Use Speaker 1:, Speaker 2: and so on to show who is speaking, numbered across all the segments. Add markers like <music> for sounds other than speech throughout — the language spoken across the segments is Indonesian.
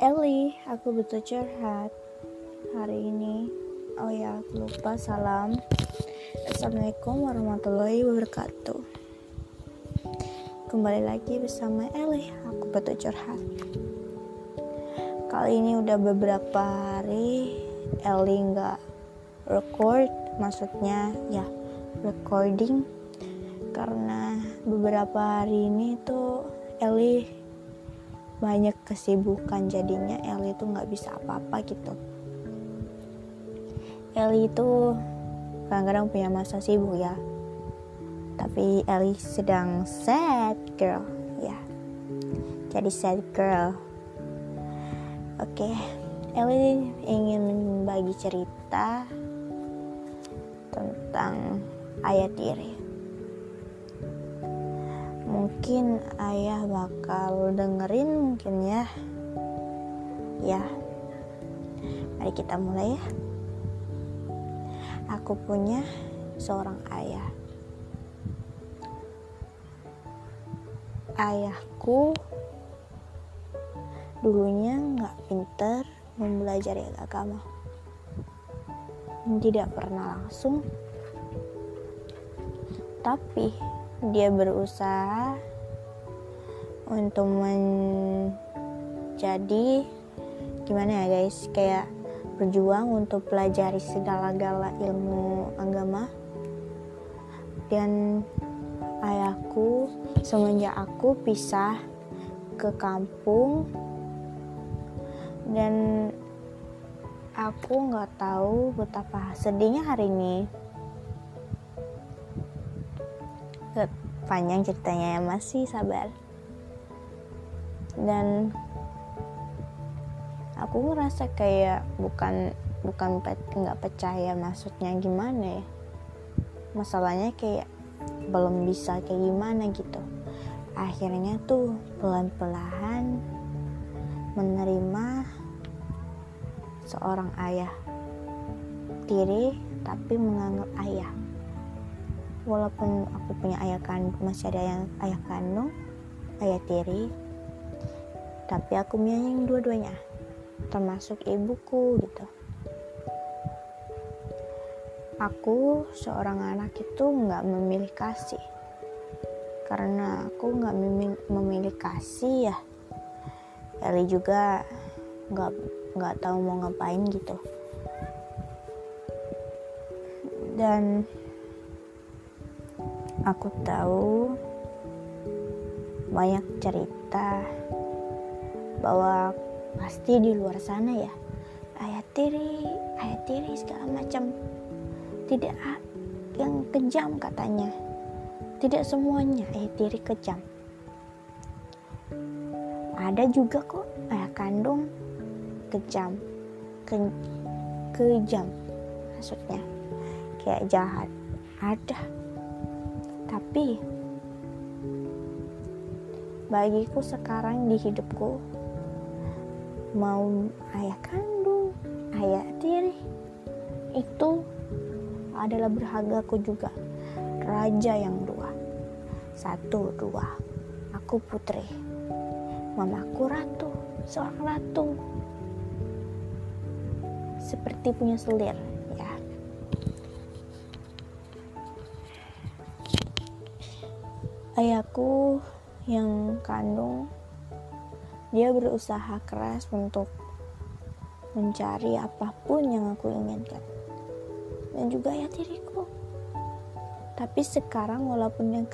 Speaker 1: Eli, aku butuh curhat hari ini. Oh ya, aku lupa salam. Assalamualaikum warahmatullahi wabarakatuh. Kembali lagi bersama Eli, aku butuh curhat. Kali ini udah beberapa hari Eli nggak record, maksudnya ya recording karena beberapa hari ini tuh Eli banyak kesibukan jadinya Eli itu nggak bisa apa-apa gitu. Eli itu kadang-kadang punya masa sibuk ya. Tapi Eli sedang sad girl ya. Jadi sad girl. Oke okay. Eli ingin membagi cerita tentang ayat diri mungkin ayah bakal dengerin mungkin ya. Ya. Mari kita mulai ya. Aku punya seorang ayah. Ayahku dulunya nggak pinter mempelajari agama. Tidak pernah langsung. Tapi dia berusaha untuk menjadi gimana ya guys kayak berjuang untuk pelajari segala-gala ilmu agama. Dan ayahku semenjak aku pisah ke kampung dan aku nggak tahu betapa sedihnya hari ini panjang ceritanya ya masih sabar. Dan aku ngerasa kayak bukan bukan nggak percaya maksudnya gimana ya. Masalahnya kayak belum bisa kayak gimana gitu. Akhirnya tuh pelan-pelan menerima seorang ayah tiri tapi menganggap ayah walaupun aku punya ayah kandung masih ada yang ayah kandung ayah tiri tapi aku menyayangi dua-duanya termasuk ibuku gitu. Aku seorang anak itu nggak memilih kasih. Karena aku nggak memilih kasih ya. Eli juga nggak nggak tahu mau ngapain gitu. Dan aku tahu banyak cerita bahwa pasti di luar sana ya ayat tiri ayat tiri segala macam. Tidak yang kejam katanya. Tidak semuanya ayat tiri kejam. Ada juga kok ayah kandung kejam ke, kejam maksudnya. Kayak jahat. Ada tapi bagiku sekarang di hidupku mau ayah kandung, ayah tiri itu adalah berhargaku juga. Raja yang dua, satu dua, aku putri, mamaku ratu, seorang ratu, seperti punya selir. Ayahku yang kandung dia berusaha keras untuk mencari apa pun yang aku inginkan. Dan juga ya diriku. Tapi sekarang walaupun yang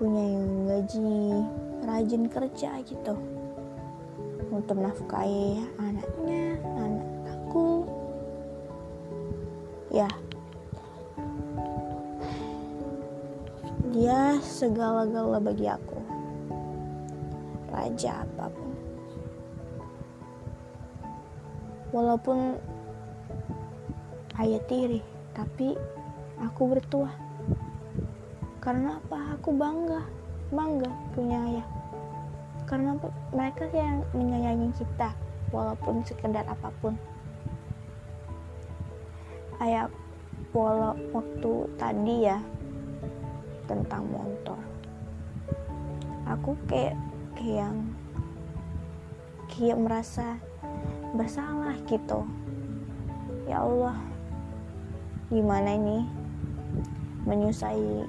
Speaker 1: punya yang gaji rajin kerja gitu untuk nafkahi anaknya Dia segala-gala bagi aku. Raja apa pun. Walaupun ayah tiri, tapi aku bertuah. Karena apa? Aku bangga, bangga punya ayah. Karena mereka yang menyayangi kita, walaupun sekedar apa pun. Ayah, walau waktu tadi ya, tentang motor. Aku kayak kayak kayak merasa bersalah gitu. Ya Allah gimana ini menyusai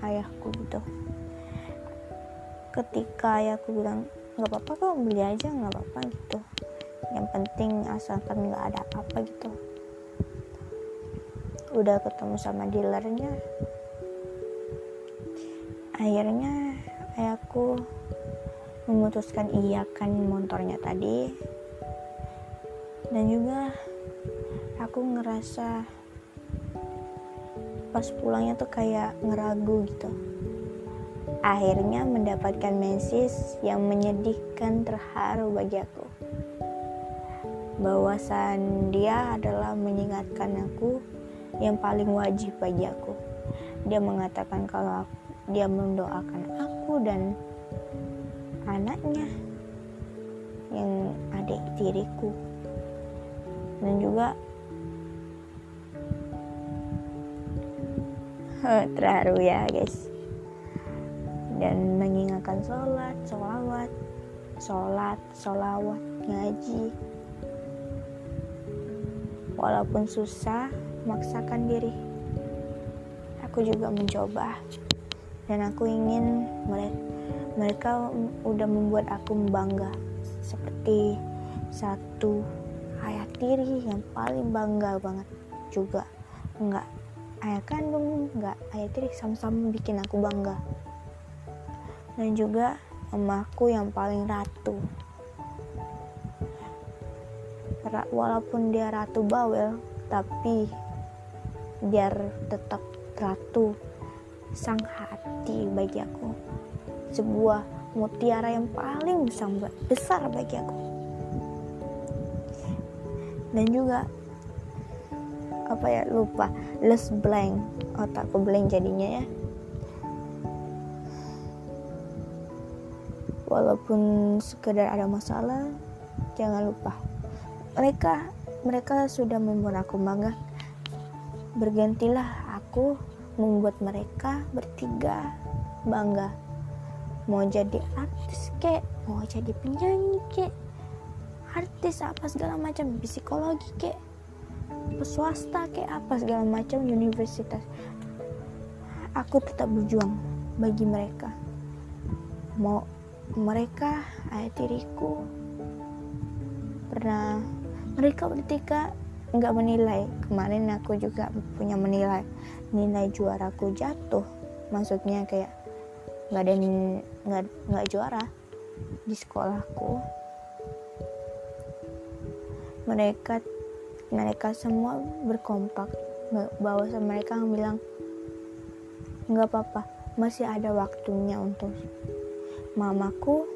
Speaker 1: ayahku gitu. Ketika ayahku bilang nggak apa-apa kok beli aja nggak apa-apa gitu. Yang penting asalkan nggak ada apa-apa gitu. Udah ketemu sama dealernya akhirnya ayahku memutuskan iakan motornya tadi. Dan juga aku ngerasa pas pulangnya tuh kayak ngeragu gitu. Akhirnya mendapatkan message yang menyedihkan terharu bagi aku. Bahwasan dia adalah mengingatkan aku yang paling wajib bagi aku. Dia mengatakan kalau dia mendoakan aku dan anaknya yang adik tiriku. Dan juga terharu ya guys. Dan mengingatkan sholat, sholawat, sholat, sholawat, ngaji. Walaupun susah maksakan diri. Aku juga mencoba dan aku ingin mereka mereka udah membuat aku bangga. Seperti satu ayah tiri yang paling bangga banget juga. Enggak ayah kandung enggak. Ayah tiri sama-sama bikin aku bangga. Dan juga emakku yang paling ratu. Walaupun dia ratu bawel tapi biar tetap ratu sang hati bagi aku. Sebuah mutiara yang paling besar bagi aku. Dan juga apa ya lupa. Les blank. Otakku blank jadinya ya. Walaupun sekedar ada masalah jangan lupa. Mereka mereka sudah membuat aku bangga. Bergantilah aku membuat mereka bertiga bangga. Mau jadi artis kek mau jadi penyanyi kek artis apa segala macam psikologi kek swasta kek apa segala macam universitas. Aku tetap berjuang bagi mereka. Mau mereka ayah tiriku pernah mereka bertiga nggak menilai. Kemarin aku juga punya menilai. Nilai juaraku jatuh. Maksudnya kayak nggak ada nggak nggak juara di sekolahku. Mereka mereka semua berkompak. Bahwa mereka bilang nggak apa-apa masih ada waktunya untuk mamaku.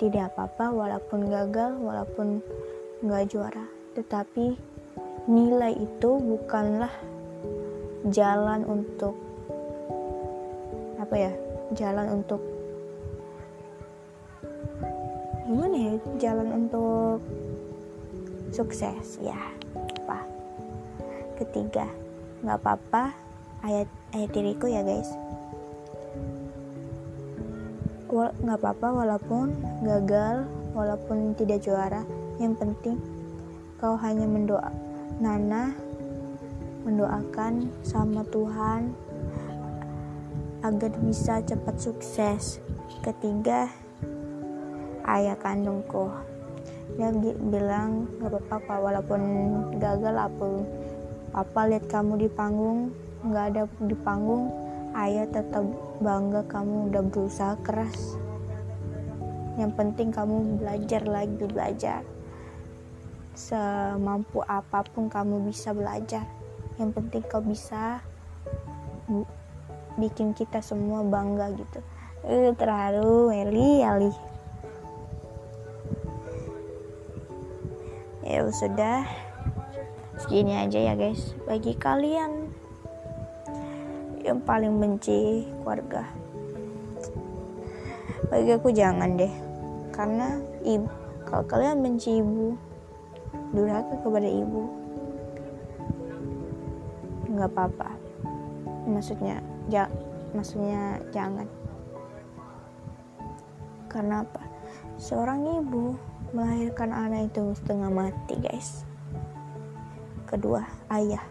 Speaker 1: Tidak apa-apa walaupun gagal walaupun nggak juara tetapi nilai itu bukanlah jalan untuk apa ya jalan untuk gimana ya jalan untuk sukses ya apa. Ketiga nggak apa-apa ayat ayat diriku ya guys. Nggak apa-apa walaupun gagal walaupun tidak juara. Yang penting kau hanya mendoa Nana mendoakan sama Tuhan agar bisa cepat sukses. Ketiga ayah kandungku. Dia bilang gak apa-apa walaupun gagal apa apa lihat kamu di panggung nggak ada di panggung ayah tetap bangga kamu udah berusaha keras. Yang penting kamu belajar lagi belajar semampu apa pun kamu bisa belajar. Yang penting kau bisa bikin kita semua bangga gitu. Uh, terharu Eli Ali ya sudah. Segini aja ya guys bagi kalian. Yang paling benci keluarga. Bagi aku jangan deh. Karena ibu kalau kalian benci ibu durhaka kepada ibu. Nggak apa-apa. Maksudnya ja, maksudnya jangan. Karena apa? Seorang ibu melahirkan anak itu setengah mati guys. Kedua ayah.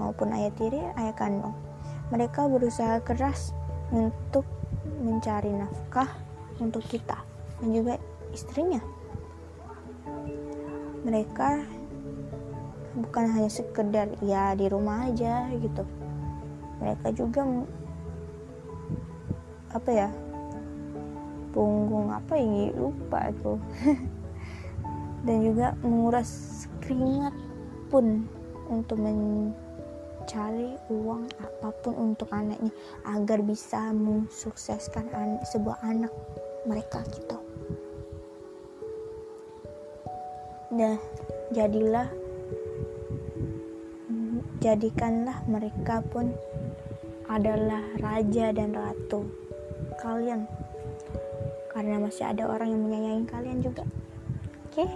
Speaker 1: Maupun ayah tiri ayah kandung. Mereka berusaha keras untuk mencari nafkah untuk kita dan juga istrinya mereka bukan hanya sekedar ya di rumah aja gitu. Mereka juga apa ya punggung apa ini lupa aku. <laughs> Dan juga menguras keringat pun untuk mencari uang apa pun untuk anaknya agar bisa mensukseskan an sebuah anak mereka gitu nah jadilah jadikanlah mereka pun adalah raja dan ratu kalian. Karena masih ada orang yang menyayangi kalian juga. Oke? Okay?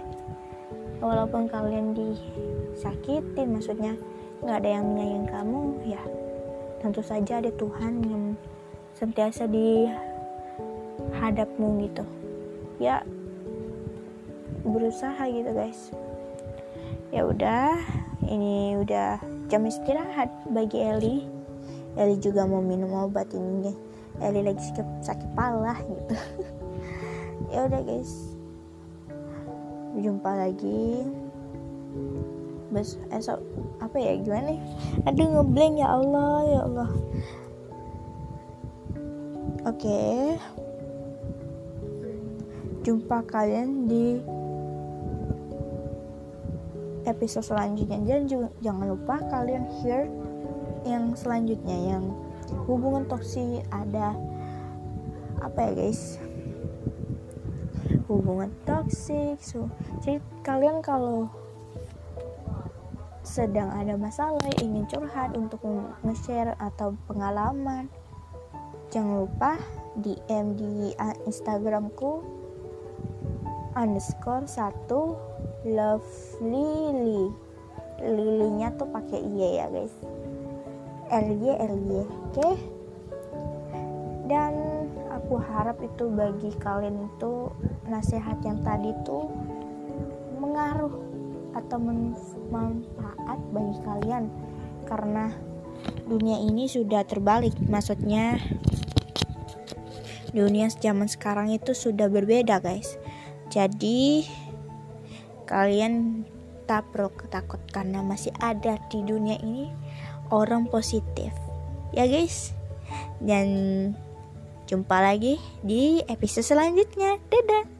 Speaker 1: walaupun kalian disakitin maksudnya nggak ada yang menyayangi kamu ya tentu saja ada Tuhan yang sentiasa di hadapmu gitu. Ya berusaha gitu guys. Ya udah ini udah jam istirahat bagi Eli. Eli juga mau minum obat ini deh Eli lagi sakit sakit pala gitu. <laughs> Ya udah guys. Jumpa lagi. Bes esok apa ya gimana nih aduh ngeblank ya Allah ya Allah. Oke. Okay. jumpa kalian di episode selanjutnya. Dan jangan lupa kalian hear yang selanjutnya yang hubungan toksik ada apa ya guys? Hubungan toksik so jadi kalian kalau sedang ada masalah ingin curhat untuk nge-share atau pengalaman jangan lupa DM di Instagramku underscore satu love lily. Lilinya tuh pakai y ya guys. L Y L Y oke. Okay? dan aku harap itu bagi kalian itu nasihat yang tadi tuh mengaruh atau bermanfaat bagi kalian. Karena dunia ini sudah terbalik maksudnya dunia zaman sekarang itu sudah berbeda guys. Jadi kalian tak perlu ketakut karena masih ada di dunia ini orang positif ya guys dan Jumpa lagi di episode selanjutnya. Dadah.